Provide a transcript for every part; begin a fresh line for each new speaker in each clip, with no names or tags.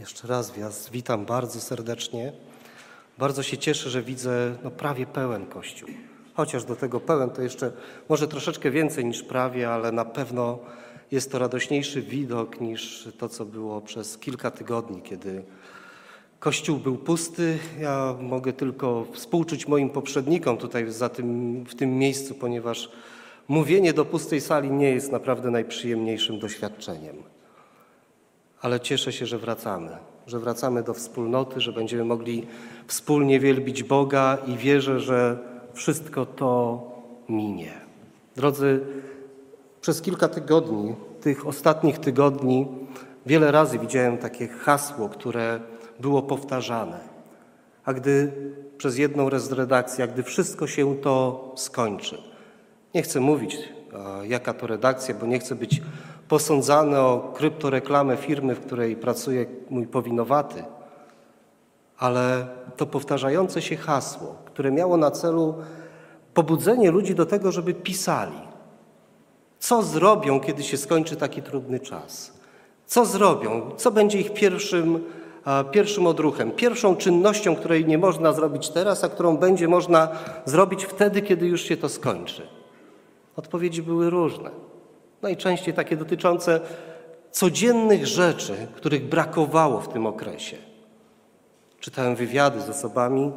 Jeszcze raz Was witam bardzo serdecznie. Bardzo się cieszę, że widzę no, prawie pełen kościół. Chociaż do tego pełen to jeszcze może troszeczkę więcej niż prawie, ale na pewno jest to radośniejszy widok niż to, co było przez kilka tygodni, kiedy kościół był pusty. Ja mogę tylko współczuć moim poprzednikom tutaj za tym, w tym miejscu, ponieważ mówienie do pustej sali nie jest naprawdę najprzyjemniejszym doświadczeniem ale cieszę się, że wracamy, że wracamy do wspólnoty, że będziemy mogli wspólnie wielbić Boga i wierzę, że wszystko to minie. Drodzy, przez kilka tygodni, tych ostatnich tygodni, wiele razy widziałem takie hasło, które było powtarzane. A gdy przez jedną z redakcji, a gdy wszystko się to skończy, nie chcę mówić, jaka to redakcja, bo nie chcę być posądzany o kryptoreklamę firmy, w której pracuje mój powinowaty, ale to powtarzające się hasło, które miało na celu pobudzenie ludzi do tego, żeby pisali. Co zrobią, kiedy się skończy taki trudny czas? Co zrobią? Co będzie ich pierwszym, pierwszym odruchem, pierwszą czynnością, której nie można zrobić teraz, a którą będzie można zrobić wtedy, kiedy już się to skończy? Odpowiedzi były różne najczęściej takie dotyczące codziennych rzeczy, których brakowało w tym okresie. Czytałem wywiady z osobami,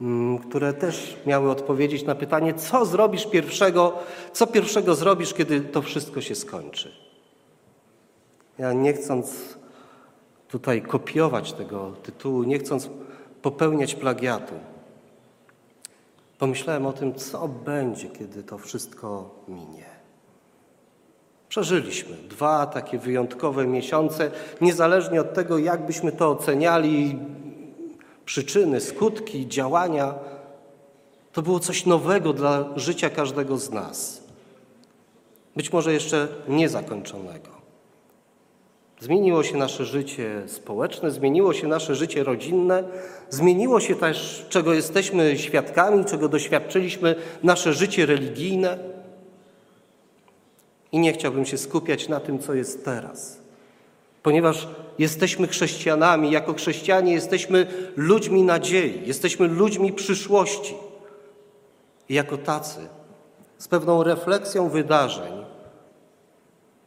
mm, które też miały odpowiedzieć na pytanie, co zrobisz pierwszego, co pierwszego zrobisz, kiedy to wszystko się skończy. Ja nie chcąc tutaj kopiować tego tytułu, nie chcąc popełniać plagiatu, pomyślałem o tym, co będzie, kiedy to wszystko minie. Przeżyliśmy dwa takie wyjątkowe miesiące, niezależnie od tego, jak byśmy to oceniali, przyczyny, skutki, działania. To było coś nowego dla życia każdego z nas. Być może jeszcze niezakończonego. Zmieniło się nasze życie społeczne, zmieniło się nasze życie rodzinne, zmieniło się też, czego jesteśmy świadkami, czego doświadczyliśmy, nasze życie religijne. I nie chciałbym się skupiać na tym, co jest teraz, ponieważ jesteśmy chrześcijanami, jako chrześcijanie jesteśmy ludźmi nadziei, jesteśmy ludźmi przyszłości. I jako tacy, z pewną refleksją wydarzeń,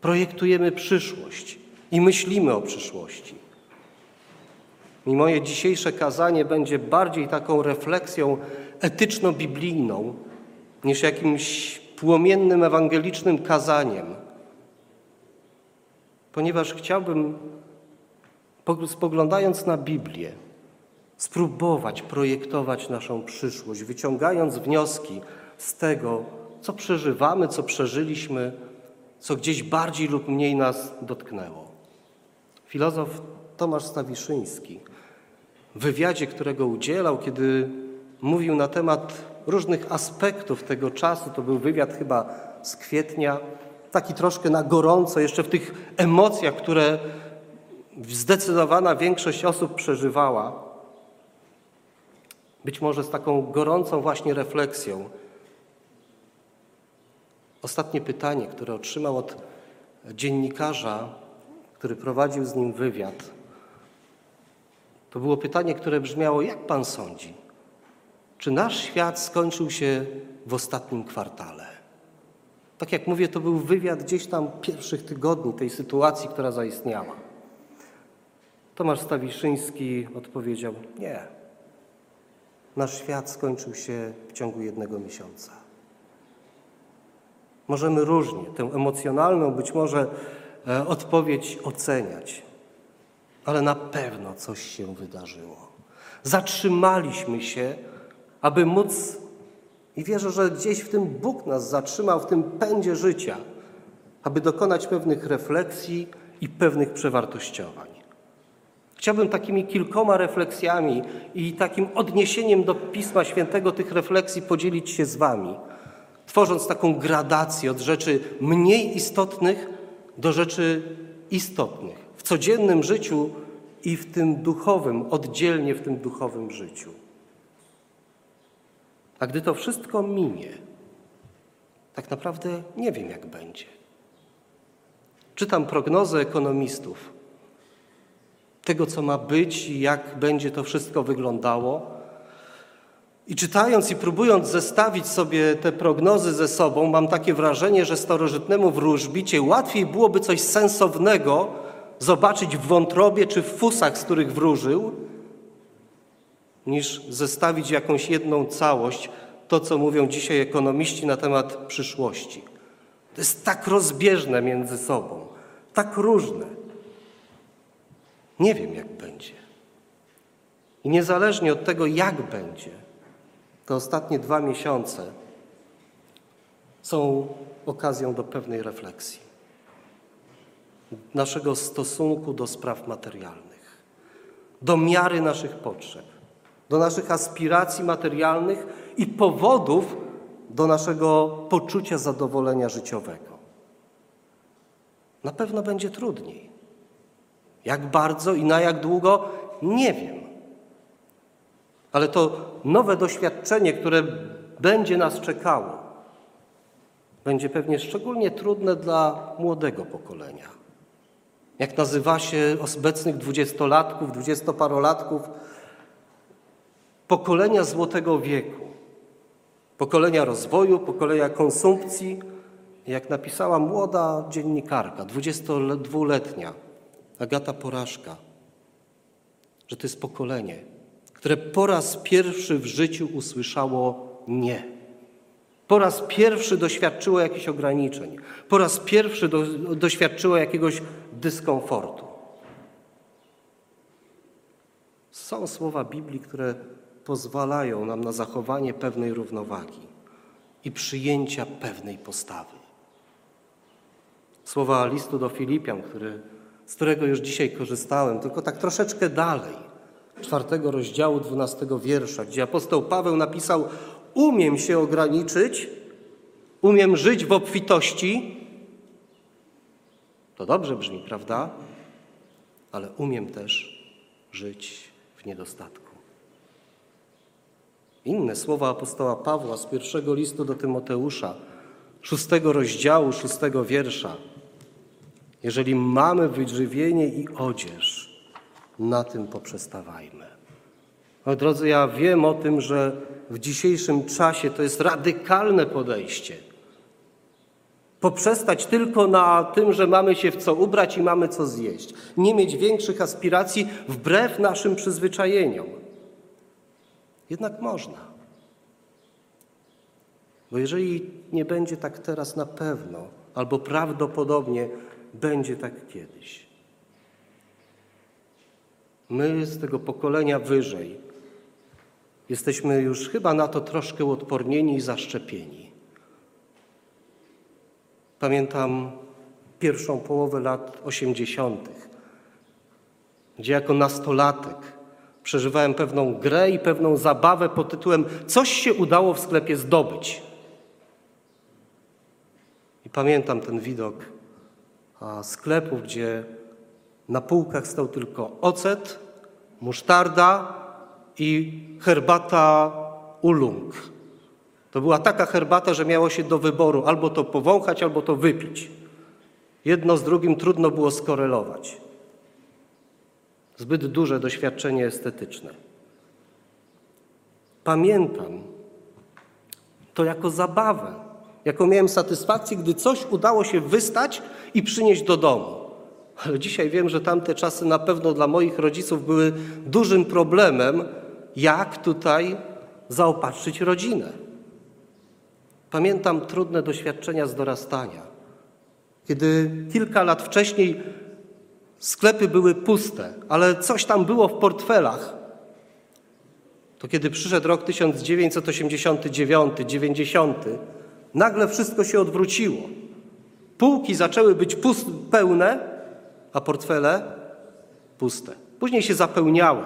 projektujemy przyszłość i myślimy o przyszłości. I moje dzisiejsze kazanie będzie bardziej taką refleksją etyczno-biblijną niż jakimś płomiennym ewangelicznym kazaniem, ponieważ chciałbym, spoglądając na Biblię, spróbować projektować naszą przyszłość, wyciągając wnioski z tego, co przeżywamy, co przeżyliśmy, co gdzieś bardziej lub mniej nas dotknęło. Filozof Tomasz Stawiszyński w wywiadzie, którego udzielał, kiedy mówił na temat różnych aspektów tego czasu. To był wywiad chyba z kwietnia, taki troszkę na gorąco, jeszcze w tych emocjach, które zdecydowana większość osób przeżywała. Być może z taką gorącą właśnie refleksją. Ostatnie pytanie, które otrzymał od dziennikarza, który prowadził z nim wywiad, to było pytanie, które brzmiało: Jak pan sądzi? Czy nasz świat skończył się w ostatnim kwartale? Tak jak mówię, to był wywiad gdzieś tam pierwszych tygodni tej sytuacji, która zaistniała. Tomasz Stawiszyński odpowiedział: Nie. Nasz świat skończył się w ciągu jednego miesiąca. Możemy różnie tę emocjonalną być może e, odpowiedź oceniać, ale na pewno coś się wydarzyło. Zatrzymaliśmy się aby móc, i wierzę, że gdzieś w tym Bóg nas zatrzymał, w tym pędzie życia, aby dokonać pewnych refleksji i pewnych przewartościowań. Chciałbym takimi kilkoma refleksjami i takim odniesieniem do Pisma Świętego tych refleksji podzielić się z Wami, tworząc taką gradację od rzeczy mniej istotnych do rzeczy istotnych w codziennym życiu i w tym duchowym, oddzielnie w tym duchowym życiu. A gdy to wszystko minie, tak naprawdę nie wiem, jak będzie. Czytam prognozy ekonomistów. tego, co ma być i jak będzie to wszystko wyglądało. I czytając i próbując zestawić sobie te prognozy ze sobą, mam takie wrażenie, że starożytnemu wróżbicie łatwiej byłoby coś sensownego zobaczyć w wątrobie czy w fusach, z których wróżył, niż zestawić jakąś jedną całość, to co mówią dzisiaj ekonomiści na temat przyszłości. To jest tak rozbieżne między sobą, tak różne. Nie wiem, jak będzie. I niezależnie od tego, jak będzie, te ostatnie dwa miesiące są okazją do pewnej refleksji naszego stosunku do spraw materialnych, do miary naszych potrzeb, do naszych aspiracji materialnych i powodów do naszego poczucia zadowolenia życiowego. Na pewno będzie trudniej. Jak bardzo i na jak długo, nie wiem. Ale to nowe doświadczenie, które będzie nas czekało, będzie pewnie szczególnie trudne dla młodego pokolenia. Jak nazywa się obecnych dwudziestolatków, dwudziestoparolatków, pokolenia złotego wieku, pokolenia rozwoju, pokolenia konsumpcji, jak napisała młoda dziennikarka, 22-letnia Agata Porażka, że to jest pokolenie, które po raz pierwszy w życiu usłyszało nie. Po raz pierwszy doświadczyło jakichś ograniczeń, po raz pierwszy do, doświadczyło jakiegoś dyskomfortu. Są słowa Biblii, które pozwalają nam na zachowanie pewnej równowagi i przyjęcia pewnej postawy. Słowa listu do Filipian, który, z którego już dzisiaj korzystałem, tylko tak troszeczkę dalej, czwartego rozdziału, dwunastego wiersza, gdzie apostoł Paweł napisał: Umiem się ograniczyć, umiem żyć w obfitości. To dobrze brzmi, prawda? Ale umiem też żyć w niedostatku. Inne słowa apostoła Pawła z pierwszego listu do Tymoteusza, szóstego rozdziału, szóstego wiersza. Jeżeli mamy wyżywienie i odzież, na tym poprzestawajmy. Drodzy, ja wiem o tym, że w dzisiejszym czasie to jest radykalne podejście. Poprzestać tylko na tym, że mamy się w co ubrać i mamy co zjeść. Nie mieć większych aspiracji wbrew naszym przyzwyczajeniom. Jednak można. Bo jeżeli nie będzie tak teraz na pewno, albo prawdopodobnie będzie tak kiedyś. My z tego pokolenia wyżej jesteśmy już chyba na to troszkę odpornieni i zaszczepieni. Pamiętam pierwszą połowę lat osiemdziesiątych, gdzie jako nastolatek przeżywałem pewną grę i pewną zabawę pod tytułem Coś się udało w sklepie zdobyć. I pamiętam ten widok sklepów, gdzie na półkach stał tylko ocet, musztarda i herbata ulung. To była taka herbata, że miało się do wyboru albo to powąchać, albo to wypić. Jedno z drugim trudno było skorelować. Zbyt duże doświadczenie estetyczne. Pamiętam to jako zabawę, jaką miałem satysfakcję, gdy coś udało się wystać i przynieść do domu. Ale dzisiaj wiem, że tamte czasy na pewno dla moich rodziców były dużym problemem, jak tutaj zaopatrzyć rodzinę. Pamiętam trudne doświadczenia z dorastania, kiedy kilka lat wcześniej sklepy były puste, ale coś tam było w portfelach. To kiedy przyszedł rok 1989, 90, nagle wszystko się odwróciło. Półki zaczęły być pust, pełne, a portfele puste. Później się zapełniały.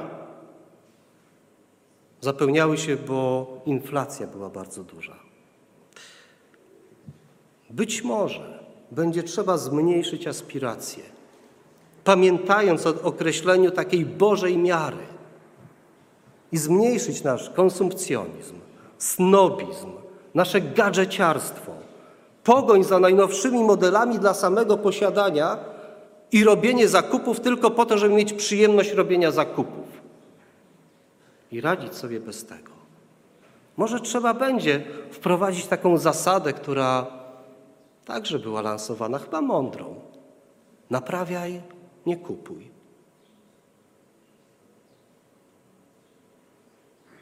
Zapełniały się, bo inflacja była bardzo duża. Być może będzie trzeba zmniejszyć aspiracje, pamiętając o określeniu takiej Bożej miary i zmniejszyć nasz konsumpcjonizm, snobizm, nasze gadżeciarstwo, pogoń za najnowszymi modelami dla samego posiadania i robienie zakupów tylko po to, żeby mieć przyjemność robienia zakupów i radzić sobie bez tego. Może trzeba będzie wprowadzić taką zasadę, która także była lansowana, chyba mądrą. Naprawiaj, nie kupuj.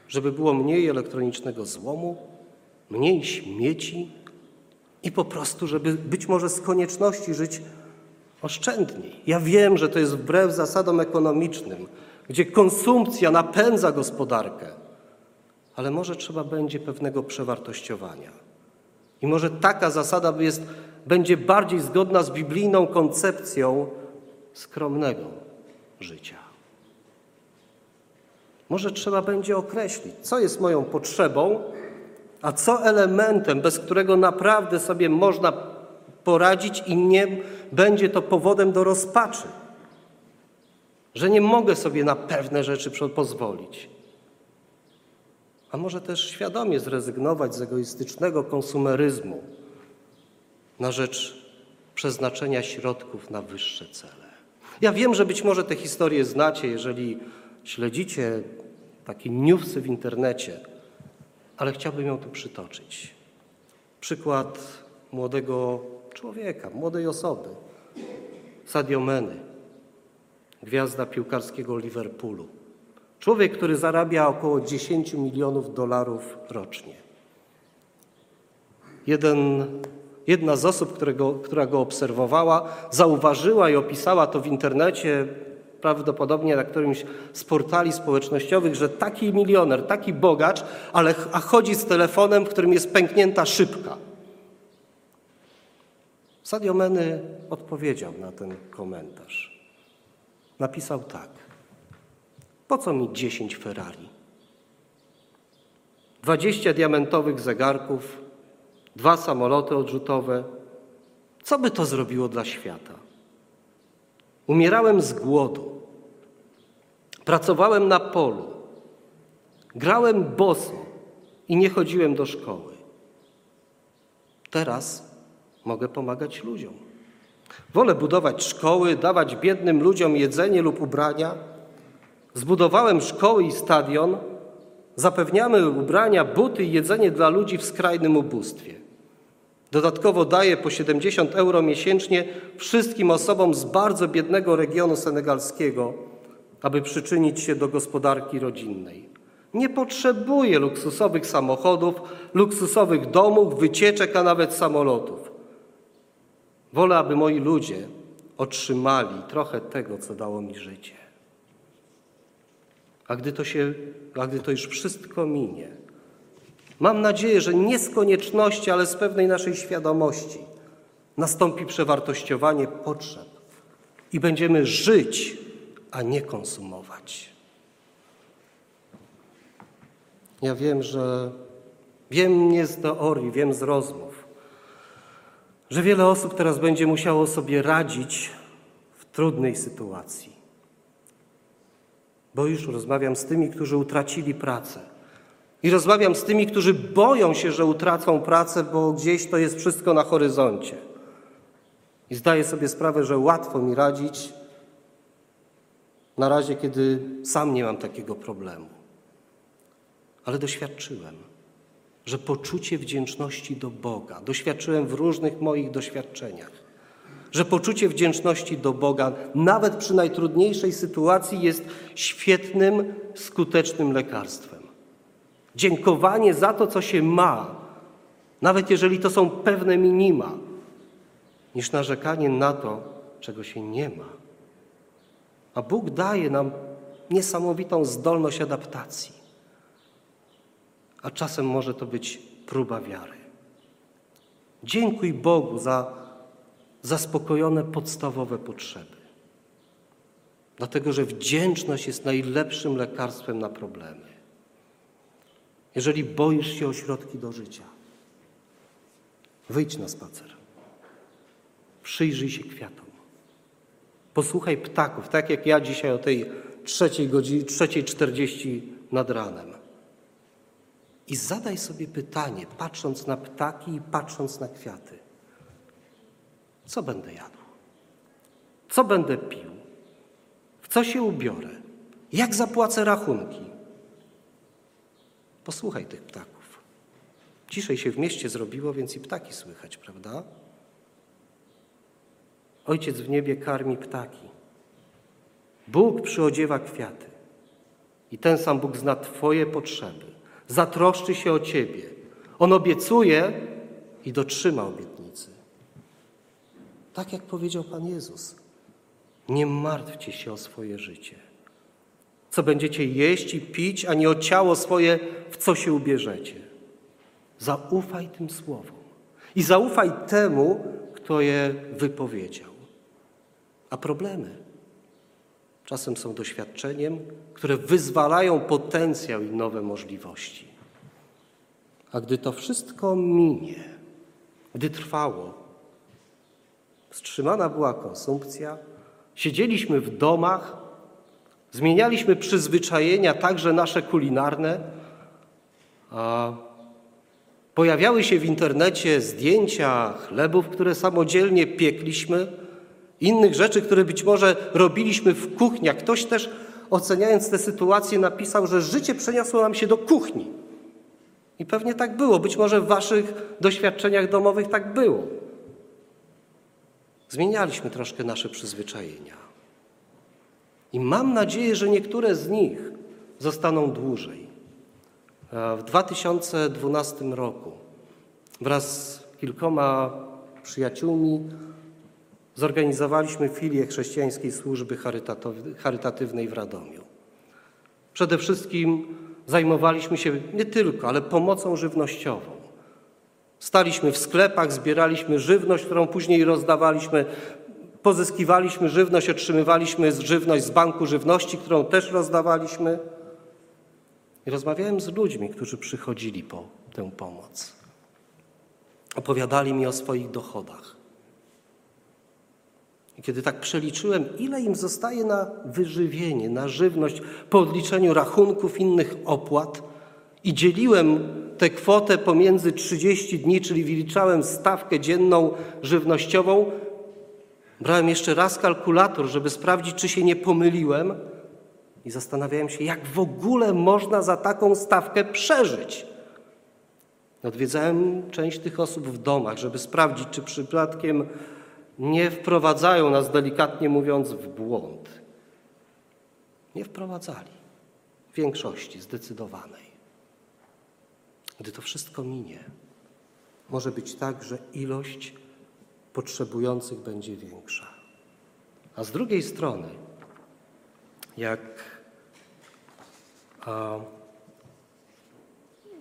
Żeby było mniej elektronicznego złomu, mniej śmieci i po prostu, żeby być może z konieczności żyć oszczędniej. Ja wiem, że to jest wbrew zasadom ekonomicznym, gdzie konsumpcja napędza gospodarkę, ale może trzeba będzie pewnego przewartościowania. I może taka zasada jest, będzie bardziej zgodna z biblijną koncepcją skromnego życia. Może trzeba będzie określić, co jest moją potrzebą, a co elementem, bez którego naprawdę sobie można poradzić i nie będzie to powodem do rozpaczy, że nie mogę sobie na pewne rzeczy pozwolić. A może też świadomie zrezygnować z egoistycznego konsumeryzmu na rzecz przeznaczenia środków na wyższe cele. Ja wiem, że być może te historie znacie, jeżeli śledzicie takie newsy w internecie, ale chciałbym ją tu przytoczyć. Przykład młodego człowieka, młodej osoby, Sadio Meny, gwiazda piłkarskiego Liverpoolu. Człowiek, który zarabia około 10 milionów dolarów rocznie. Jeden, jedna z osób, którego, która go obserwowała, zauważyła i opisała to w internecie, prawdopodobnie na którymś z portali społecznościowych, że taki milioner, taki bogacz, ale a chodzi z telefonem, w którym jest pęknięta szybka. Sadio Meny odpowiedział na ten komentarz. Napisał tak. Po co mi 10 Ferrari? 20 diamentowych zegarków, dwa samoloty odrzutowe. Co by to zrobiło dla świata? Umierałem z głodu. Pracowałem na polu. Grałem boso i nie chodziłem do szkoły. Teraz mogę pomagać ludziom. Wolę budować szkoły, dawać biednym ludziom jedzenie lub ubrania. Zbudowałem szkoły i stadion. Zapewniamy ubrania, buty i jedzenie dla ludzi w skrajnym ubóstwie. Dodatkowo daję po 70 euro miesięcznie wszystkim osobom z bardzo biednego regionu senegalskiego, aby przyczynić się do gospodarki rodzinnej. Nie potrzebuję luksusowych samochodów, luksusowych domów, wycieczek, a nawet samolotów. Wolę, aby moi ludzie otrzymali trochę tego, co dało mi życie. A gdy to, się, a gdy to już wszystko minie, mam nadzieję, że nie z konieczności, ale z pewnej naszej świadomości nastąpi przewartościowanie potrzeb i będziemy żyć, a nie konsumować. Ja wiem, że wiem nie z teorii, wiem z rozmów, że wiele osób teraz będzie musiało sobie radzić w trudnej sytuacji. Bo już rozmawiam z tymi, którzy utracili pracę. I rozmawiam z tymi, którzy boją się, że utracą pracę, bo gdzieś to jest wszystko na horyzoncie. I zdaję sobie sprawę, że łatwo mi radzić na razie, kiedy sam nie mam takiego problemu. Ale doświadczyłem że poczucie wdzięczności do Boga, doświadczyłem w różnych moich doświadczeniach, że poczucie wdzięczności do Boga, nawet przy najtrudniejszej sytuacji, jest świetnym, skutecznym lekarstwem. Dziękowanie za to, co się ma, nawet jeżeli to są pewne minima, niż narzekanie na to, czego się nie ma. A Bóg daje nam niesamowitą zdolność adaptacji a czasem może to być próba wiary. Dziękuj Bogu za zaspokojone podstawowe potrzeby. Dlatego, że wdzięczność jest najlepszym lekarstwem na problemy. Jeżeli boisz się o środki do życia, wyjdź na spacer. Przyjrzyj się kwiatom. Posłuchaj ptaków, tak jak ja dzisiaj o tej trzeciej godzinie, trzeciej czterdzieści nad ranem. I zadaj sobie pytanie, patrząc na ptaki i patrząc na kwiaty: co będę jadł? Co będę pił? W co się ubiorę? Jak zapłacę rachunki? Posłuchaj tych ptaków. Ciszej się w mieście zrobiło, więc i ptaki słychać, prawda? Ojciec w niebie karmi ptaki. Bóg przyodziewa kwiaty. I ten sam Bóg zna Twoje potrzeby. Zatroszczy się o Ciebie. On obiecuje i dotrzyma obietnicy. Tak jak powiedział Pan Jezus. Nie martwcie się o swoje życie. Co będziecie jeść i pić, ani o ciało swoje, w co się ubierzecie. Zaufaj tym słowom i zaufaj temu, kto je wypowiedział. A problemy czasem są doświadczeniem, które wyzwalają potencjał i nowe możliwości. A gdy to wszystko minie, gdy trwało, wstrzymana była konsumpcja, siedzieliśmy w domach, zmienialiśmy przyzwyczajenia, także nasze kulinarne, pojawiały się w internecie zdjęcia chlebów, które samodzielnie piekliśmy, innych rzeczy, które być może robiliśmy w kuchniach. Ktoś też oceniając tę sytuację napisał, że życie przeniosło nam się do kuchni. I pewnie tak było. Być może w waszych doświadczeniach domowych tak było. Zmienialiśmy troszkę nasze przyzwyczajenia. I mam nadzieję, że niektóre z nich zostaną dłużej. W 2012 roku wraz z kilkoma przyjaciółmi zorganizowaliśmy filię chrześcijańskiej służby charytatywnej w Radomiu. Przede wszystkim zajmowaliśmy się nie tylko, ale pomocą żywnościową. Staliśmy w sklepach, zbieraliśmy żywność, którą później rozdawaliśmy, pozyskiwaliśmy żywność, otrzymywaliśmy żywność z banku żywności, którą też rozdawaliśmy. I rozmawiałem z ludźmi, którzy przychodzili po tę pomoc. Opowiadali mi o swoich dochodach. I kiedy tak przeliczyłem, ile im zostaje na wyżywienie, na żywność, po odliczeniu rachunków, innych opłat, i dzieliłem tę kwotę pomiędzy 30 dni, czyli wyliczałem stawkę dzienną żywnościową, brałem jeszcze raz kalkulator, żeby sprawdzić, czy się nie pomyliłem, i zastanawiałem się, jak w ogóle można za taką stawkę przeżyć. Odwiedzałem część tych osób w domach, żeby sprawdzić, czy przypadkiem nie wprowadzają nas, delikatnie mówiąc, w błąd. Nie wprowadzali. W większości zdecydowanej. Gdy to wszystko minie, może być tak, że ilość potrzebujących będzie większa. A z drugiej strony, jak, a,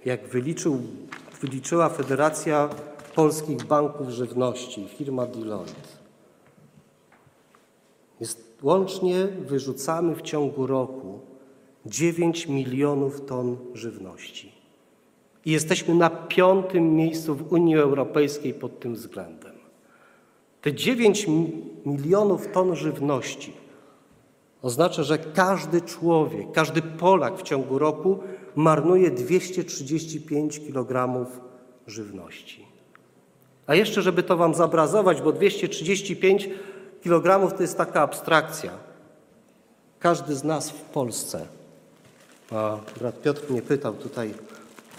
jak wyliczył, wyliczyła Federacja polskich banków żywności, firma Deloitte. Jest, łącznie wyrzucamy w ciągu roku 9 milionów ton żywności. I jesteśmy na piątym miejscu w Unii Europejskiej pod tym względem. Te 9 milionów ton żywności oznacza, że każdy człowiek, każdy Polak w ciągu roku marnuje 235 kg żywności. A jeszcze, żeby to Wam zobrazować, bo 235 kg to jest taka abstrakcja. Każdy z nas w Polsce, a brat Piotr mnie pytał tutaj,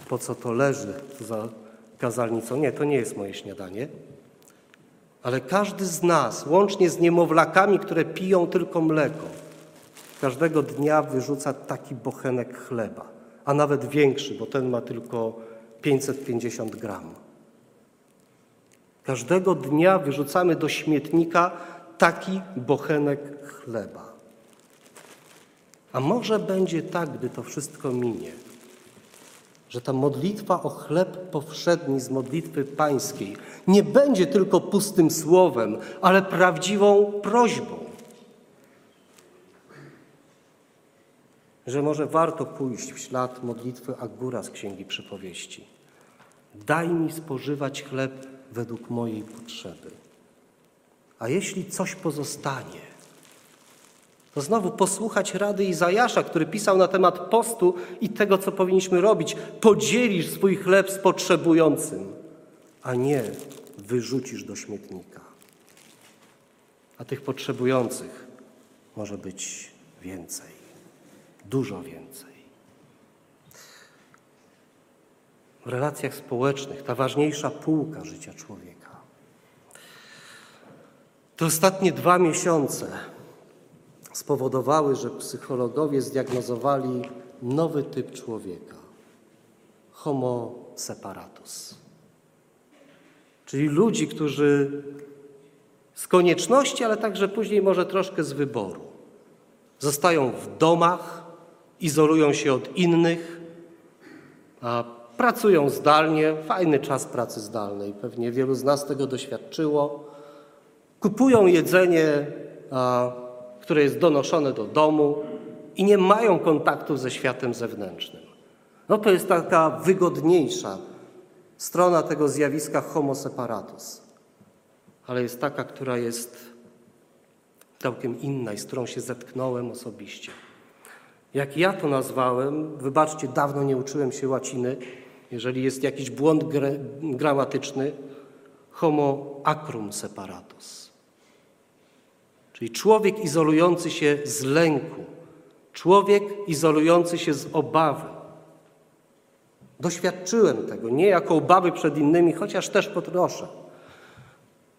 po co to leży za kazalnicą. Nie, to nie jest moje śniadanie. Ale każdy z nas, łącznie z niemowlakami, które piją tylko mleko, każdego dnia wyrzuca taki bochenek chleba, a nawet większy, bo ten ma tylko 550 gram. Każdego dnia wyrzucamy do śmietnika taki bochenek chleba. A może będzie tak, gdy to wszystko minie, że ta modlitwa o chleb powszedni z modlitwy pańskiej nie będzie tylko pustym słowem, ale prawdziwą prośbą. Że może warto pójść w ślad modlitwy Agura z Księgi Przypowieści. Daj mi spożywać chleb według mojej potrzeby. A jeśli coś pozostanie, to znowu posłuchać rady Izajasza, który pisał na temat postu i tego, co powinniśmy robić. Podzielisz swój chleb z potrzebującym, a nie wyrzucisz do śmietnika. a tych potrzebujących może być więcej, dużo więcej. W relacjach społecznych ta ważniejsza półka życia człowieka. Te ostatnie dwa miesiące spowodowały, że psychologowie zdiagnozowali nowy typ człowieka homo separatus. Czyli ludzi, którzy z konieczności, ale także później może troszkę z wyboru zostają w domach, izolują się od innych, a pracują zdalnie. Fajny czas pracy zdalnej, pewnie wielu z nas tego doświadczyło. Kupują jedzenie, a, które jest donoszone do domu i nie mają kontaktu ze światem zewnętrznym. No to jest taka wygodniejsza strona tego zjawiska homo separatus. Ale jest taka, która jest całkiem inna i z którą się zetknąłem osobiście. Jak ja to nazwałem, wybaczcie, dawno nie uczyłem się łaciny, jeżeli jest jakiś błąd gramatyczny, homo acrum separatus. Czyli człowiek izolujący się z lęku, człowiek izolujący się z obawy. Doświadczyłem tego, nie jako obawy przed innymi, chociaż też potroszę.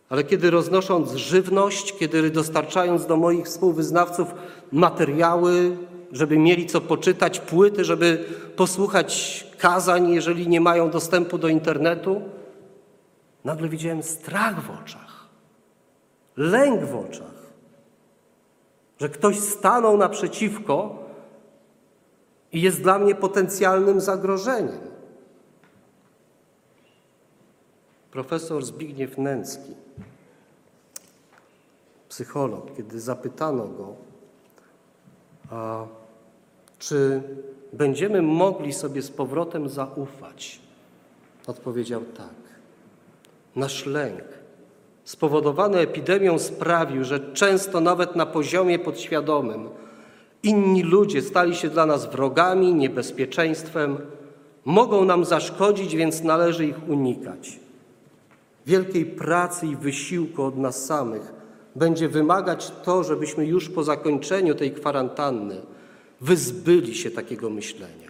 Ale kiedy roznosząc żywność, kiedy dostarczając do moich współwyznawców materiały, żeby mieli co poczytać, płyty, żeby posłuchać kazań, jeżeli nie mają dostępu do internetu, nagle widziałem strach w oczach, lęk w oczach, że ktoś stanął naprzeciwko i jest dla mnie potencjalnym zagrożeniem. Profesor Zbigniew Nęcki, psycholog, kiedy zapytano go, a, czy będziemy mogli sobie z powrotem zaufać, odpowiedział tak. Nasz lęk spowodowany epidemią sprawił, że często nawet na poziomie podświadomym inni ludzie stali się dla nas wrogami, niebezpieczeństwem, mogą nam zaszkodzić, więc należy ich unikać. Wielkiej pracy i wysiłku od nas samych będzie wymagać to, żebyśmy już po zakończeniu tej kwarantanny wyzbyli się takiego myślenia.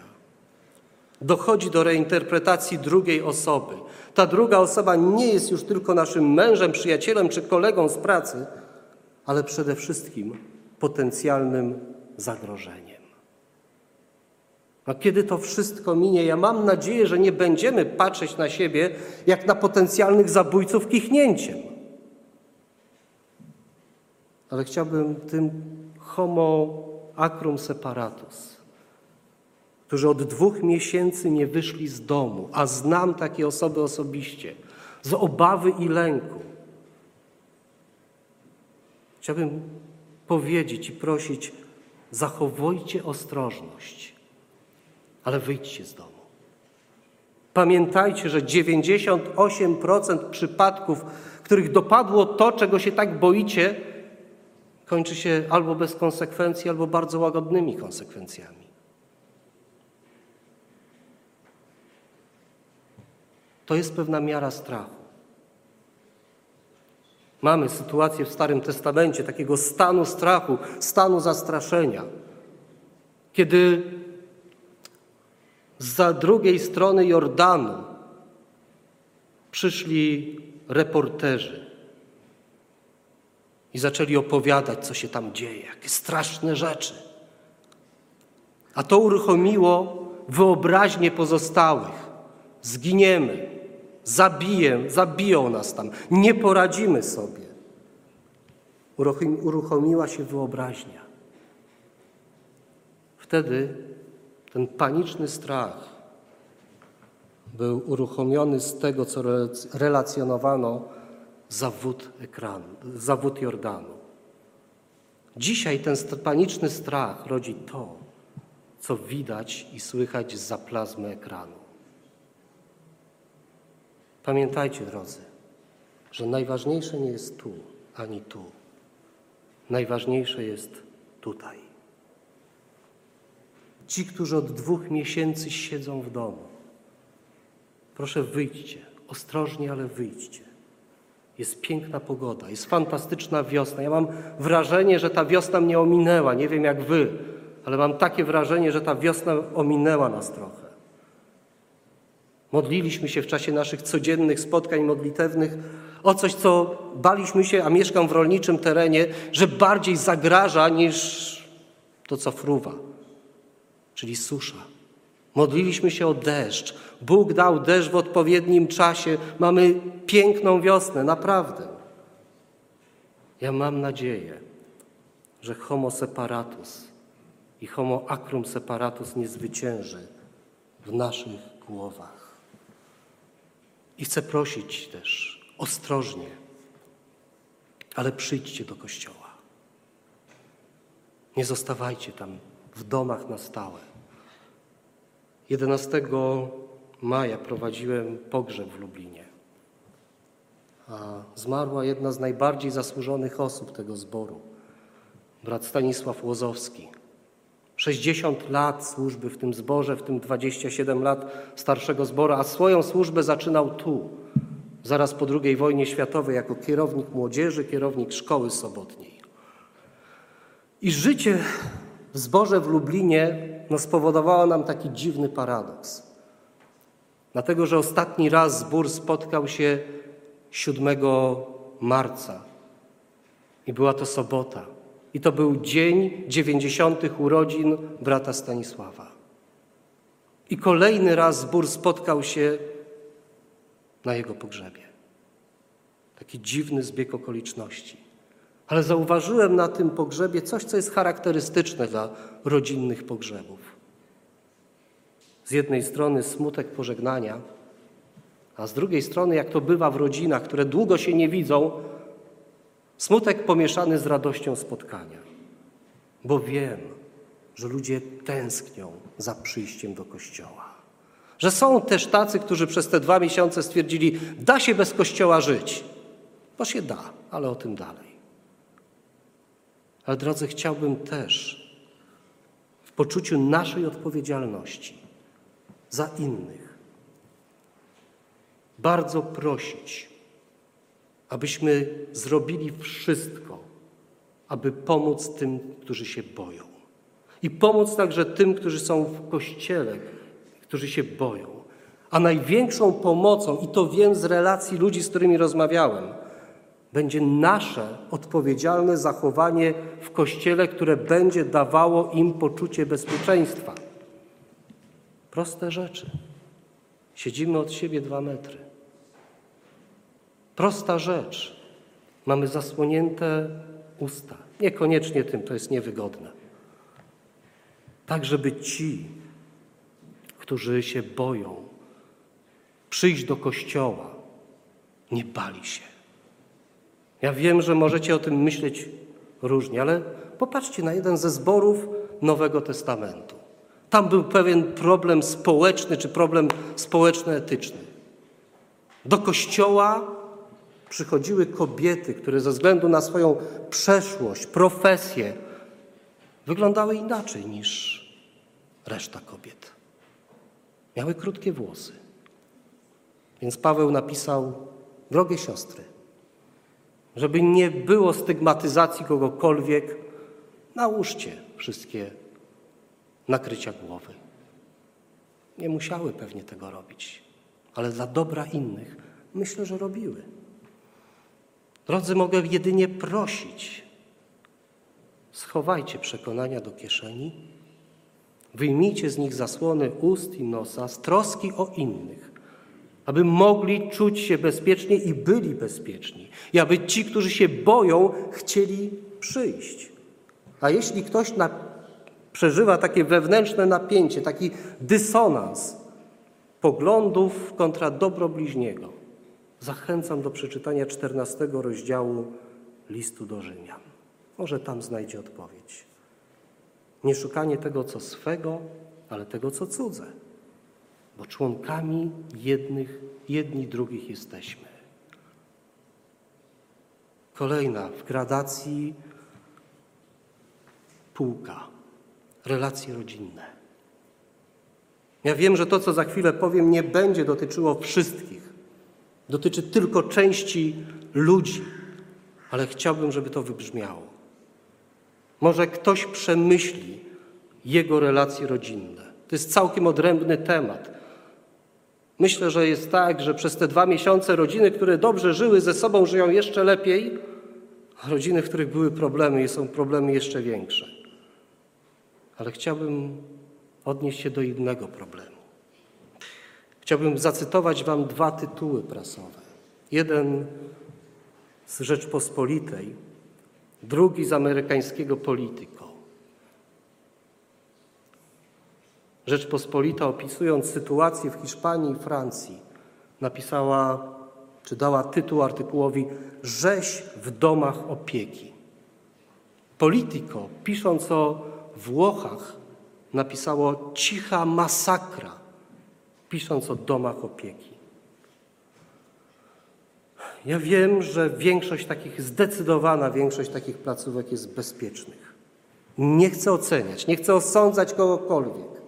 Dochodzi do reinterpretacji drugiej osoby. Ta druga osoba nie jest już tylko naszym mężem, przyjacielem czy kolegą z pracy, ale przede wszystkim potencjalnym zagrożeniem. A kiedy to wszystko minie, ja mam nadzieję, że nie będziemy patrzeć na siebie jak na potencjalnych zabójców kichnięciem. Ale chciałbym tym homo acrum separatus, którzy od dwóch miesięcy nie wyszli z domu, a znam takie osoby osobiście, z obawy i lęku. Chciałbym powiedzieć i prosić, zachowujcie ostrożność, ale wyjdźcie z domu. Pamiętajcie, że 98% przypadków, których dopadło to, czego się tak boicie, kończy się albo bez konsekwencji, albo bardzo łagodnymi konsekwencjami. To jest pewna miara strachu. Mamy sytuację w Starym Testamencie takiego stanu strachu, stanu zastraszenia, kiedy za drugiej strony Jordanu przyszli reporterzy i zaczęli opowiadać, co się tam dzieje, jakie straszne rzeczy. A to uruchomiło wyobraźnię pozostałych. Zginiemy, zabiję, zabiją nas tam, nie poradzimy sobie. Uruchomiła się wyobraźnia. Wtedy ten paniczny strach był uruchomiony z tego, co relacjonowano zawód ekranu, zawód Jordanu. Dzisiaj ten paniczny strach rodzi to, co widać i słychać za plazmy ekranu. Pamiętajcie, drodzy, że najważniejsze nie jest tu ani tu. Najważniejsze jest tutaj. Ci, którzy od dwóch miesięcy siedzą w domu, proszę wyjdźcie, ostrożnie, ale wyjdźcie. Jest piękna pogoda, jest fantastyczna wiosna. Ja mam wrażenie, że ta wiosna mnie ominęła. Nie wiem jak wy, ale mam takie wrażenie, że ta wiosna ominęła nas trochę. Modliliśmy się w czasie naszych codziennych spotkań modlitewnych o coś, co baliśmy się, a mieszkam w rolniczym terenie, że bardziej zagraża niż to, co fruwa, czyli susza. Modliliśmy się o deszcz. Bóg dał deszcz w odpowiednim czasie. Mamy piękną wiosnę, naprawdę. Ja mam nadzieję, że homo separatus i homo acrum separatus nie zwycięży w naszych głowach. I chcę prosić też ostrożnie, ale przyjdźcie do kościoła. Nie zostawajcie tam w domach na stałe. 11 maja prowadziłem pogrzeb w Lublinie. A zmarła jedna z najbardziej zasłużonych osób tego zboru, brat Stanisław Łozowski. 60 lat służby w tym zborze, w tym 27 lat starszego zboru, a swoją służbę zaczynał tu, zaraz po II wojnie światowej, jako kierownik młodzieży, kierownik szkoły sobotniej. I życie w zborze w Lublinie no, spowodowało nam taki dziwny paradoks. Dlatego, że ostatni raz zbór spotkał się 7 marca i była to sobota. I to był dzień 90. urodzin brata Stanisława. I kolejny raz zbór spotkał się na jego pogrzebie. Taki dziwny zbieg okoliczności. Ale zauważyłem na tym pogrzebie coś, co jest charakterystyczne dla rodzinnych pogrzebów. Z jednej strony smutek pożegnania, a z drugiej strony, jak to bywa w rodzinach, które długo się nie widzą, smutek pomieszany z radością spotkania. Bo wiem, że ludzie tęsknią za przyjściem do kościoła. Że są też tacy, którzy przez te dwa miesiące stwierdzili, da się bez kościoła żyć. Bo się da, ale o tym dalej. Ale drodzy, chciałbym też w poczuciu naszej odpowiedzialności za innych bardzo prosić, abyśmy zrobili wszystko, aby pomóc tym, którzy się boją. I pomóc także tym, którzy są w kościele, którzy się boją. A największą pomocą, i to wiem z relacji ludzi, z którymi rozmawiałem, będzie nasze odpowiedzialne zachowanie w kościele, które będzie dawało im poczucie bezpieczeństwa. Proste rzeczy. Siedzimy od siebie dwa metry. Prosta rzecz. Mamy zasłonięte usta. Niekoniecznie tym, to jest niewygodne. Tak, żeby ci, którzy się boją przyjść do kościoła, nie bali się. Ja wiem, że możecie o tym myśleć różnie, ale popatrzcie na jeden ze zborów Nowego Testamentu. Tam był pewien problem społeczny czy problem społeczno-etyczny. Do kościoła przychodziły kobiety, które ze względu na swoją przeszłość, profesję wyglądały inaczej niż reszta kobiet. Miały krótkie włosy. Więc Paweł napisał: Drogie siostry, żeby nie było stygmatyzacji kogokolwiek, nałóżcie wszystkie nakrycia głowy. Nie musiały pewnie tego robić, ale dla dobra innych myślę, że robiły. Drodzy, mogę jedynie prosić, schowajcie przekonania do kieszeni, wyjmijcie z nich zasłony ust i nosa z troski o innych, aby mogli czuć się bezpiecznie i byli bezpieczni, i aby ci, którzy się boją, chcieli przyjść. A jeśli ktoś na, przeżywa takie wewnętrzne napięcie, taki dysonans poglądów kontra dobro bliźniego, zachęcam do przeczytania 14 rozdziału listu do Rzymian. Może tam znajdzie odpowiedź. Nie szukanie tego, co swego, ale tego, co cudze bo członkami jednych, jedni drugich jesteśmy. Kolejna w gradacji półka relacje rodzinne. Ja wiem, że to, co za chwilę powiem, nie będzie dotyczyło wszystkich. Dotyczy tylko części ludzi, ale chciałbym, żeby to wybrzmiało. Może ktoś przemyśli jego relacje rodzinne. To jest całkiem odrębny temat. Myślę, że jest tak, że przez te dwa miesiące rodziny, które dobrze żyły ze sobą, żyją jeszcze lepiej, a rodziny, w których były problemy są problemy jeszcze większe. Ale chciałbym odnieść się do innego problemu. Chciałbym zacytować Wam dwa tytuły prasowe. Jeden z Rzeczpospolitej, drugi z amerykańskiego Politico. Rzeczpospolita, opisując sytuację w Hiszpanii i Francji, napisała, czy dała tytuł artykułowi Rzeź w domach opieki. Politico, pisząc o Włochach, napisało cicha masakra, pisząc o domach opieki. Ja wiem, że większość takich, zdecydowana większość takich placówek jest bezpiecznych. Nie chcę oceniać, nie chcę osądzać kogokolwiek.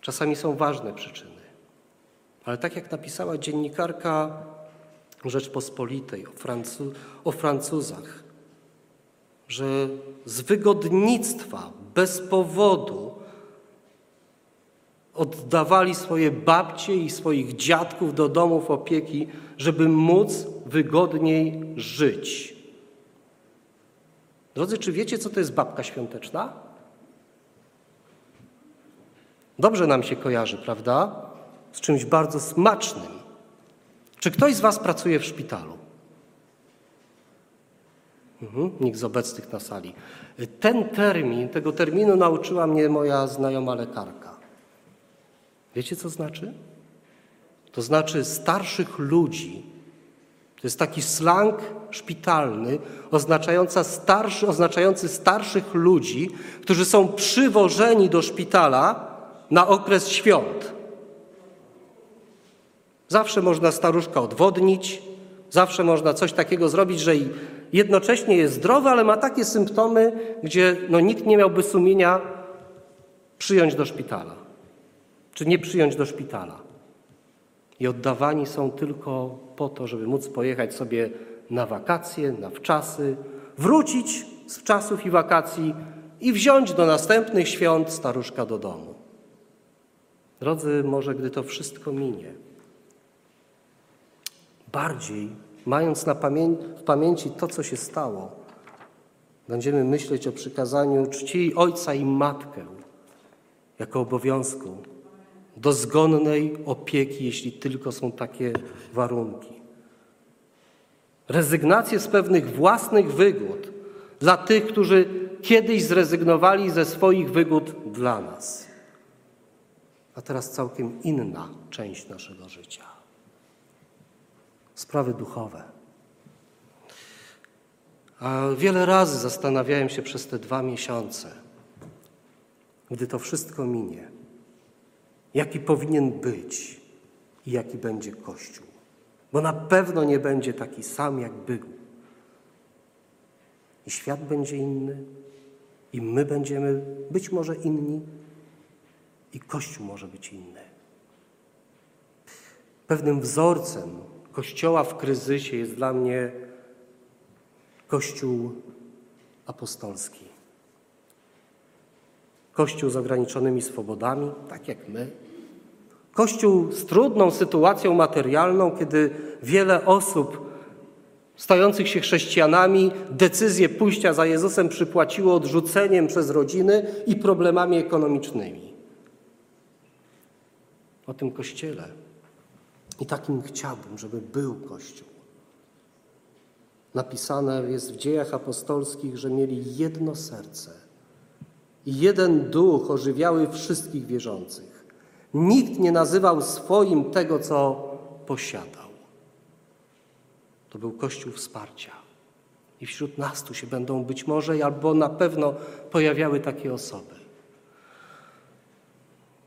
Czasami są ważne przyczyny. Ale tak jak napisała dziennikarka Rzeczpospolitej o, Francu o Francuzach, że z wygodnictwa, bez powodu oddawali swoje babcie i swoich dziadków do domów opieki, żeby móc wygodniej żyć. Drodzy, czy wiecie, co to jest babka świąteczna? Dobrze nam się kojarzy, prawda? Z czymś bardzo smacznym. Czy ktoś z Was pracuje w szpitalu? Mhm, nikt z obecnych na sali. Ten termin, tego terminu nauczyła mnie moja znajoma lekarka. Wiecie, co znaczy? To znaczy starszych ludzi. To jest taki slang szpitalny oznaczający, starszy, oznaczający starszych ludzi, którzy są przywożeni do szpitala na okres świąt. Zawsze można staruszka odwodnić, zawsze można coś takiego zrobić, że jednocześnie jest zdrowy, ale ma takie symptomy, gdzie no, nikt nie miałby sumienia przyjąć do szpitala, czy nie przyjąć do szpitala. I oddawani są tylko po to, żeby móc pojechać sobie na wakacje, na wczasy, wrócić z wczasów i wakacji i wziąć do następnych świąt staruszka do domu. Drodzy, może gdy to wszystko minie, bardziej mając na pamię w pamięci to, co się stało, będziemy myśleć o przykazaniu czci ojca i matkę jako obowiązku dozgonnej opieki, jeśli tylko są takie warunki. Rezygnację z pewnych własnych wygód dla tych, którzy kiedyś zrezygnowali ze swoich wygód dla nas. A teraz całkiem inna część naszego życia sprawy duchowe. A wiele razy zastanawiałem się przez te dwa miesiące, gdy to wszystko minie, jaki powinien być i jaki będzie Kościół. Bo na pewno nie będzie taki sam, jak był. I świat będzie inny, i my będziemy być może inni, i Kościół może być inny. Pewnym wzorcem Kościoła w kryzysie jest dla mnie Kościół apostolski. Kościół z ograniczonymi swobodami, tak jak my. Kościół z trudną sytuacją materialną, kiedy wiele osób stających się chrześcijanami decyzję pójścia za Jezusem przypłaciło odrzuceniem przez rodziny i problemami ekonomicznymi. O tym kościele i takim chciałbym, żeby był Kościół. Napisane jest w dziejach apostolskich, że mieli jedno serce i jeden duch ożywiały wszystkich wierzących. Nikt nie nazywał swoim tego, co posiadał. To był Kościół wsparcia. I wśród nas tu się będą być może albo na pewno pojawiały takie osoby.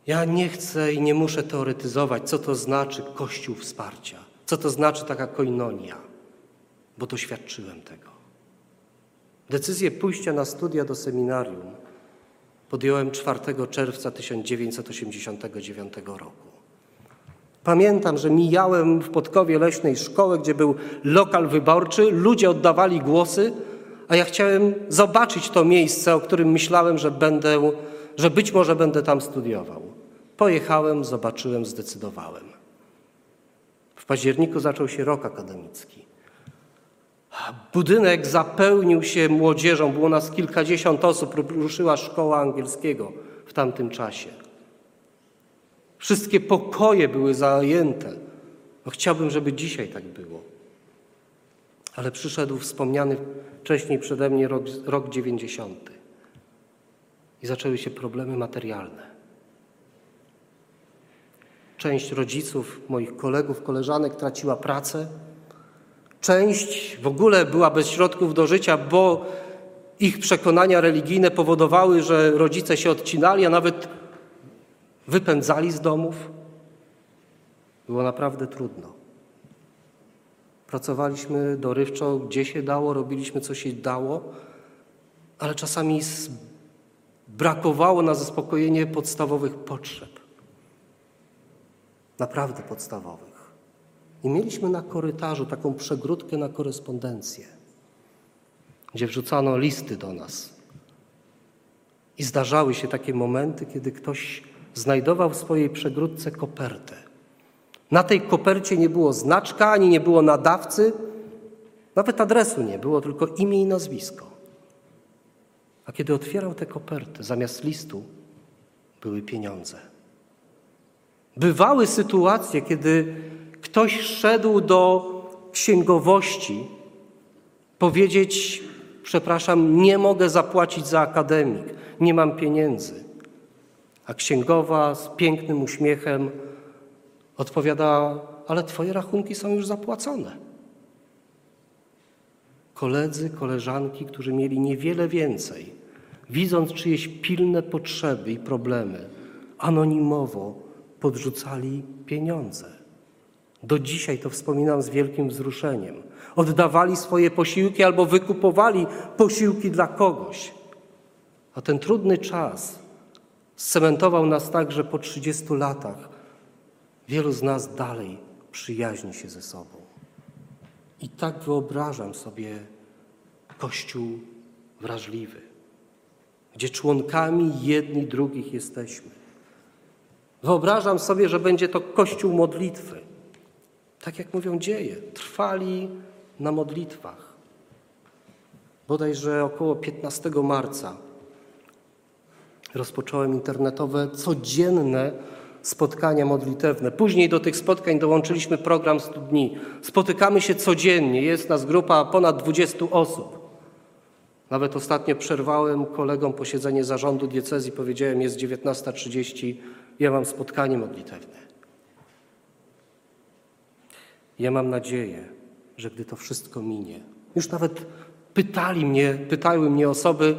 Ja nie chcę i nie muszę teoretyzować, co to znaczy Kościół wsparcia, co to znaczy taka koinonia, bo doświadczyłem tego. Decyzję pójścia na studia do seminarium podjąłem 4 czerwca 1989 roku. Pamiętam, że mijałem w Podkowie Leśnej szkołę, gdzie był lokal wyborczy, ludzie oddawali głosy, a ja chciałem zobaczyć to miejsce, o którym myślałem, że będę, że być może będę tam studiował. Pojechałem, zobaczyłem, zdecydowałem. W październiku zaczął się rok akademicki. Budynek zapełnił się młodzieżą, było nas kilkadziesiąt osób, ruszyła szkoła angielskiego w tamtym czasie. Wszystkie pokoje były zajęte. No, chciałbym, żeby dzisiaj tak było. Ale przyszedł wspomniany wcześniej przede mnie rok, rok 90. I zaczęły się problemy materialne. Część rodziców, moich kolegów, koleżanek traciła pracę. Część w ogóle była bez środków do życia, bo ich przekonania religijne powodowały, że rodzice się odcinali, a nawet wypędzali z domów. Było naprawdę trudno. Pracowaliśmy dorywczo, gdzie się dało, robiliśmy co się dało, ale czasami brakowało na zaspokojenie podstawowych potrzeb. Naprawdę podstawowych. I mieliśmy na korytarzu taką przegródkę na korespondencję, gdzie wrzucano listy do nas. I zdarzały się takie momenty, kiedy ktoś znajdował w swojej przegródce kopertę. Na tej kopercie nie było znaczka, ani nie było nadawcy, nawet adresu nie było, tylko imię i nazwisko. A kiedy otwierał tę kopertę, zamiast listu były pieniądze. Bywały sytuacje, kiedy ktoś szedł do księgowości powiedzieć: Przepraszam, nie mogę zapłacić za akademik, nie mam pieniędzy. A księgowa z pięknym uśmiechem odpowiada: Ale Twoje rachunki są już zapłacone. Koledzy, koleżanki, którzy mieli niewiele więcej, widząc czyjeś pilne potrzeby i problemy, anonimowo podrzucali pieniądze. Do dzisiaj to wspominam z wielkim wzruszeniem. Oddawali swoje posiłki albo wykupowali posiłki dla kogoś. A ten trudny czas Scementował nas tak, że po 30 latach wielu z nas dalej przyjaźni się ze sobą. I tak wyobrażam sobie Kościół wrażliwy, gdzie członkami jedni drugich jesteśmy. Wyobrażam sobie, że będzie to Kościół modlitwy. Tak jak mówią dzieje, trwali na modlitwach. Bodajże około 15 marca rozpocząłem internetowe, codzienne spotkania modlitewne. Później do tych spotkań dołączyliśmy program 100 dni. Spotykamy się codziennie, jest nas grupa ponad 20 osób. Nawet ostatnio przerwałem kolegom posiedzenie zarządu diecezji, powiedziałem jest 19.30, ja mam spotkanie modlitewne. Ja mam nadzieję, że gdy to wszystko minie, już nawet pytali mnie, pytały mnie osoby,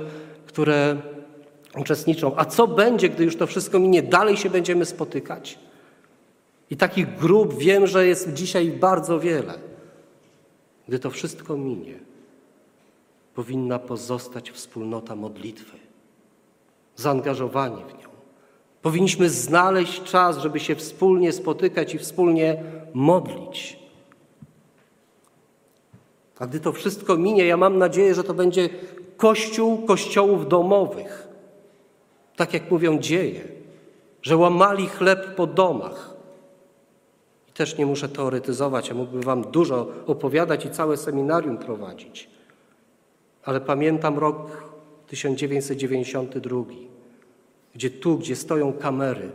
które uczestniczą. A co będzie, gdy już to wszystko minie? Dalej się będziemy spotykać? I takich grup wiem, że jest dzisiaj bardzo wiele. Gdy to wszystko minie, powinna pozostać wspólnota modlitwy, zaangażowanie w nią. Powinniśmy znaleźć czas, żeby się wspólnie spotykać i wspólnie modlić. A gdy to wszystko minie, ja mam nadzieję, że to będzie kościół kościołów domowych tak jak mówią dzieje, że łamali chleb po domach. I też nie muszę teoretyzować, ja mógłbym Wam dużo opowiadać i całe seminarium prowadzić. Ale pamiętam rok 1992, gdzie tu, gdzie stoją kamery,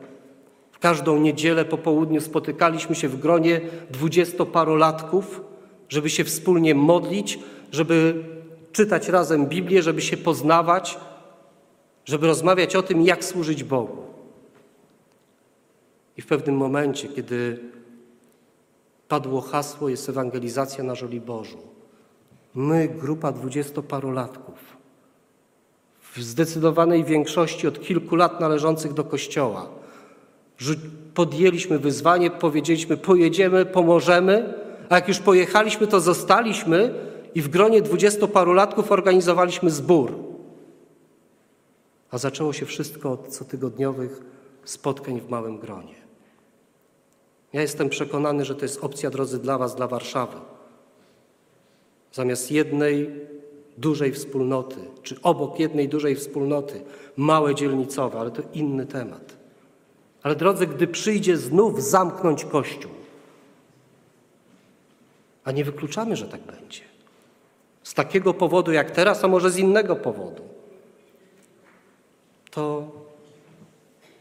w każdą niedzielę po południu spotykaliśmy się w gronie dwudziestoparolatków, żeby się wspólnie modlić, żeby czytać razem Biblię, żeby się poznawać, żeby rozmawiać o tym, jak służyć Bogu. I w pewnym momencie, kiedy padło hasło, jest ewangelizacja na Żoliborzu, my, grupa dwudziestoparolatków, w zdecydowanej większości od kilku lat należących do Kościoła, podjęliśmy wyzwanie, powiedzieliśmy, pojedziemy, pomożemy, a jak już pojechaliśmy, to zostaliśmy i w gronie dwudziestoparolatków organizowaliśmy zbór. A zaczęło się wszystko od cotygodniowych spotkań w małym gronie. Ja jestem przekonany, że to jest opcja, drodzy, dla Was, dla Warszawy. Zamiast jednej dużej wspólnoty, czy obok jednej dużej wspólnoty, małe dzielnicowe, ale to inny temat. Ale drodzy, gdy przyjdzie znów zamknąć Kościół, a nie wykluczamy, że tak będzie. Z takiego powodu jak teraz, a może z innego powodu, to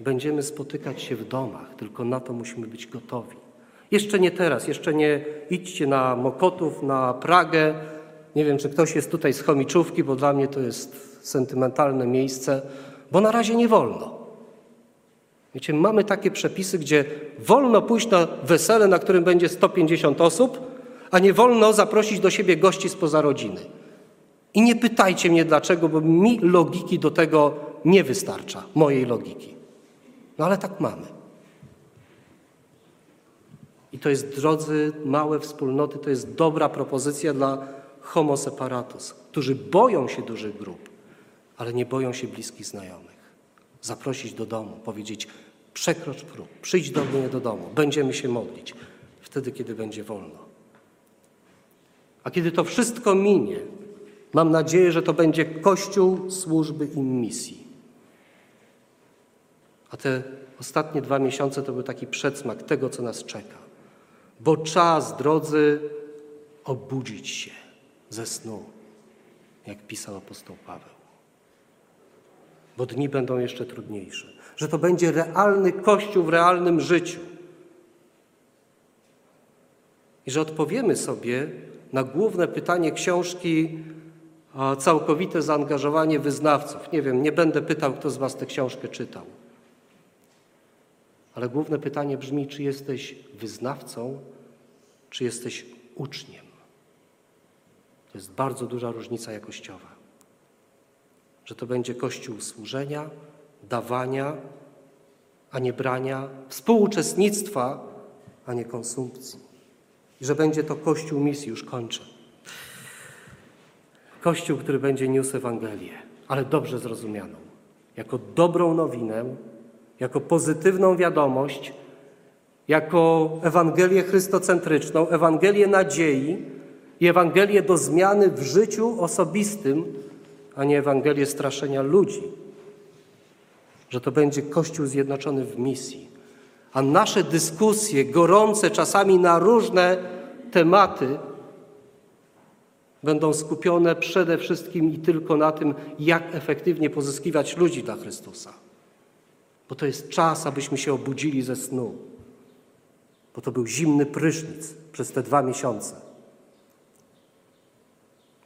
będziemy spotykać się w domach, tylko na to musimy być gotowi. Jeszcze nie teraz, jeszcze nie idźcie na Mokotów, na Pragę. Nie wiem, czy ktoś jest tutaj z Chomiczówki, bo dla mnie to jest sentymentalne miejsce, bo na razie nie wolno. Wiecie, mamy takie przepisy, gdzie wolno pójść na wesele, na którym będzie 150 osób, a nie wolno zaprosić do siebie gości spoza rodziny. I nie pytajcie mnie dlaczego, bo mi logiki do tego nie wystarcza, mojej logiki. No ale tak mamy. I to jest, drodzy, małe wspólnoty, to jest dobra propozycja dla homo separatus, którzy boją się dużych grup, ale nie boją się bliskich znajomych. Zaprosić do domu, powiedzieć: przekrocz próg, przyjdź do mnie do domu, będziemy się modlić, wtedy, kiedy będzie wolno. A kiedy to wszystko minie, mam nadzieję, że to będzie Kościół służby i misji. A te ostatnie dwa miesiące to był taki przedsmak tego, co nas czeka. Bo czas, drodzy, obudzić się ze snu, jak pisał apostoł Paweł. Bo dni będą jeszcze trudniejsze. Że to będzie realny Kościół w realnym życiu. I że odpowiemy sobie na główne pytanie książki całkowite zaangażowanie wyznawców. Nie wiem, nie będę pytał, kto z Was tę książkę czytał. Ale główne pytanie brzmi, czy jesteś wyznawcą, czy jesteś uczniem. To jest bardzo duża różnica jakościowa. Że to będzie kościół służenia, dawania, a nie brania, współuczestnictwa, a nie konsumpcji. I że będzie to kościół misji, już kończę. Kościół, który będzie niósł Ewangelię, ale dobrze zrozumianą, jako dobrą nowinę, jako pozytywną wiadomość, jako Ewangelię chrystocentryczną, Ewangelię nadziei i Ewangelię do zmiany w życiu osobistym, a nie Ewangelię straszenia ludzi. Że to będzie Kościół zjednoczony w misji. A nasze dyskusje, gorące czasami na różne tematy, będą skupione przede wszystkim i tylko na tym, jak efektywnie pozyskiwać ludzi dla Chrystusa. Bo to jest czas, abyśmy się obudzili ze snu. Bo to był zimny prysznic przez te dwa miesiące.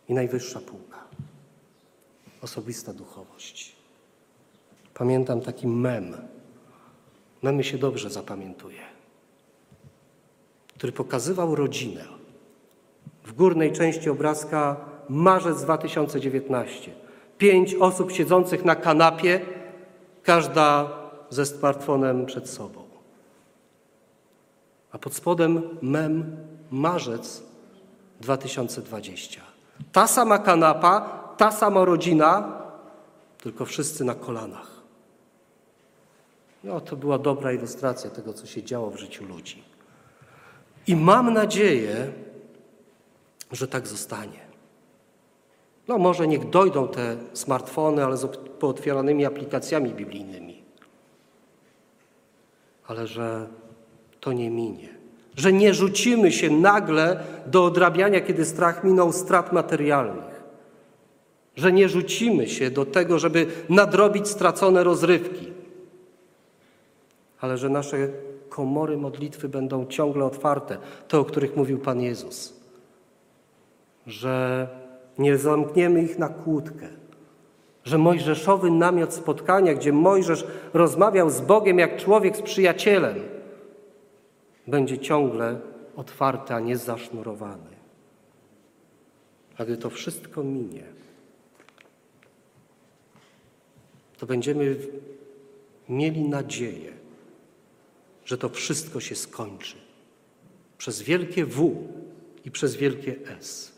I najwyższa półka. Osobista duchowość. Pamiętam taki mem. Memy się dobrze zapamiętuje. Który pokazywał rodzinę. W górnej części obrazka marzec 2019. Pięć osób siedzących na kanapie, każda ze smartfonem przed sobą. A pod spodem mem marzec 2020. Ta sama kanapa, ta sama rodzina, tylko wszyscy na kolanach. No, to była dobra ilustracja tego, co się działo w życiu ludzi. I mam nadzieję, że tak zostanie. No może niech dojdą te smartfony, ale z pootwieranymi aplikacjami biblijnymi. Ale że to nie minie. Że nie rzucimy się nagle do odrabiania, kiedy strach minął strat materialnych. Że nie rzucimy się do tego, żeby nadrobić stracone rozrywki. Ale że nasze komory modlitwy będą ciągle otwarte, te, o których mówił Pan Jezus że nie zamkniemy ich na kłódkę, że mojżeszowy namiot spotkania, gdzie Mojżesz rozmawiał z Bogiem jak człowiek z przyjacielem, będzie ciągle otwarty, a nie zasznurowany. A gdy to wszystko minie, to będziemy mieli nadzieję, że to wszystko się skończy. Przez wielkie W i przez wielkie S.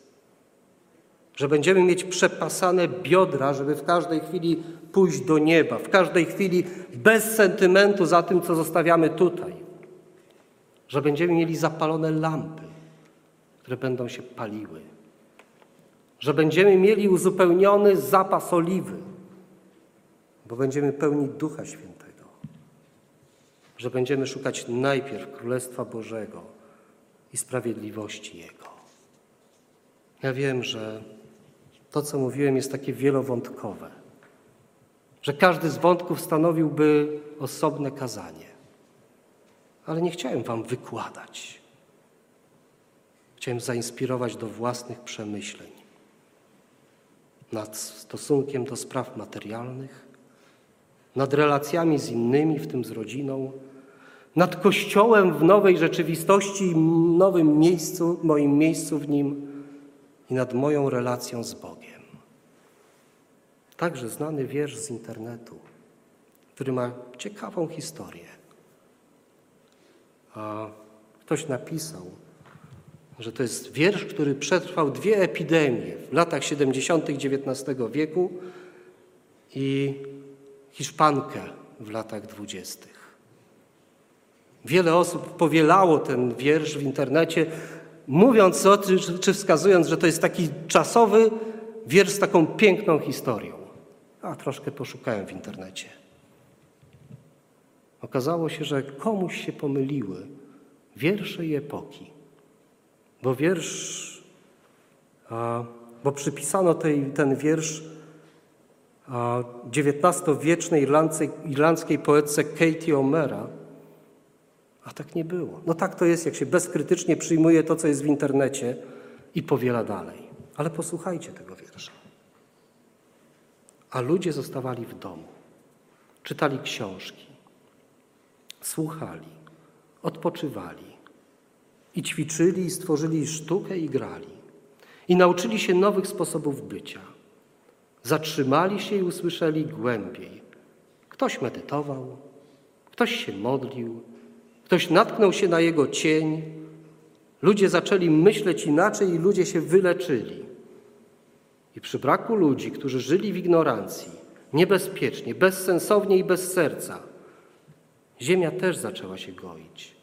Że będziemy mieć przepasane biodra, żeby w każdej chwili pójść do nieba, w każdej chwili bez sentymentu za tym, co zostawiamy tutaj. że będziemy mieli zapalone lampy, które będą się paliły, że będziemy mieli uzupełniony zapas oliwy, bo będziemy pełni Ducha Świętego, że będziemy szukać najpierw Królestwa Bożego i sprawiedliwości Jego. Ja wiem, że to, co mówiłem, jest takie wielowątkowe, że każdy z wątków stanowiłby osobne kazanie. Ale nie chciałem Wam wykładać. Chciałem zainspirować do własnych przemyśleń nad stosunkiem do spraw materialnych, nad relacjami z innymi, w tym z rodziną, nad Kościołem w nowej rzeczywistości nowym miejscu, moim miejscu w nim i nad moją relacją z Bogiem. Także znany wiersz z internetu, który ma ciekawą historię. A ktoś napisał, że to jest wiersz, który przetrwał dwie epidemie w latach 70. XIX wieku i hiszpankę w latach dwudziestych. Wiele osób powielało ten wiersz w internecie, mówiąc o tym, czy wskazując, że to jest taki czasowy wiersz z taką piękną historią. A troszkę poszukałem w internecie. Okazało się, że komuś się pomyliły wiersze i epoki. Bo wiersz, bo przypisano tej, ten wiersz XIX-wiecznej irlandzkiej poetce Katie O'Mara, a tak nie było. No tak to jest, jak się bezkrytycznie przyjmuje to, co jest w internecie i powiela dalej. Ale posłuchajcie tego wiersza. A ludzie zostawali w domu, czytali książki, słuchali, odpoczywali i ćwiczyli i stworzyli sztukę i grali. I nauczyli się nowych sposobów bycia. Zatrzymali się i usłyszeli głębiej. Ktoś medytował, ktoś się modlił, ktoś natknął się na jego cień. Ludzie zaczęli myśleć inaczej i ludzie się wyleczyli. I przy braku ludzi, którzy żyli w ignorancji, niebezpiecznie, bezsensownie i bez serca, ziemia też zaczęła się goić.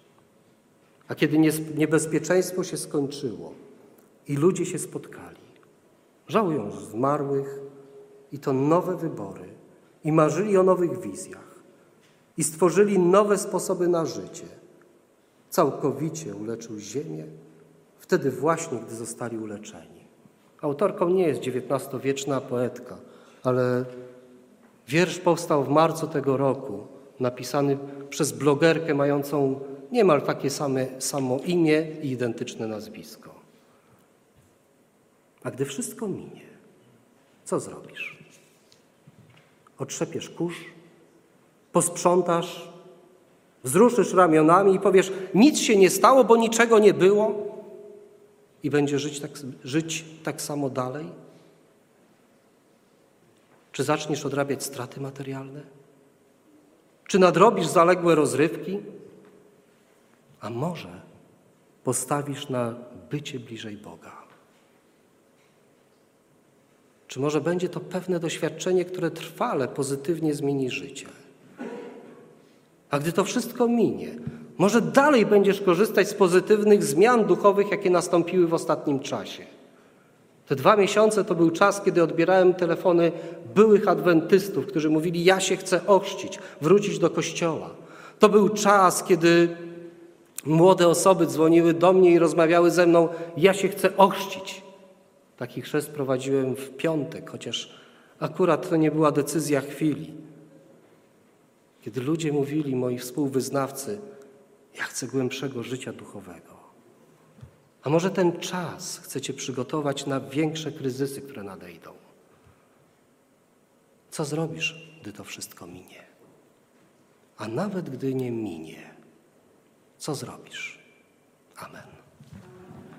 A kiedy niebezpieczeństwo się skończyło i ludzie się spotkali, żałują zmarłych i to nowe wybory, i marzyli o nowych wizjach, i stworzyli nowe sposoby na życie, całkowicie uleczył ziemię, wtedy właśnie, gdy zostali uleczeni. Autorką nie jest XIX-wieczna poetka, ale wiersz powstał w marcu tego roku, napisany przez blogerkę mającą niemal takie same, samo imię i identyczne nazwisko. A gdy wszystko minie, co zrobisz? Otrzepiesz kurz, posprzątasz, wzruszysz ramionami i powiesz: Nic się nie stało, bo niczego nie było, i będzie żyć tak, żyć tak samo dalej? Czy zaczniesz odrabiać straty materialne? Czy nadrobisz zaległe rozrywki? A może postawisz na bycie bliżej Boga? Czy może będzie to pewne doświadczenie, które trwale pozytywnie zmieni życie? A gdy to wszystko minie, może dalej będziesz korzystać z pozytywnych zmian duchowych, jakie nastąpiły w ostatnim czasie. Te dwa miesiące to był czas, kiedy odbierałem telefony byłych adwentystów, którzy mówili: Ja się chcę ochrzcić, wrócić do kościoła. To był czas, kiedy młode osoby dzwoniły do mnie i rozmawiały ze mną: Ja się chcę ochrzcić. Taki chrzest prowadziłem w piątek, chociaż akurat to nie była decyzja chwili. Kiedy ludzie mówili, moi współwyznawcy, ja chcę głębszego życia duchowego. A może ten czas chcecie przygotować na większe kryzysy, które nadejdą? Co zrobisz, gdy to wszystko minie? A nawet gdy nie minie, co zrobisz? Amen.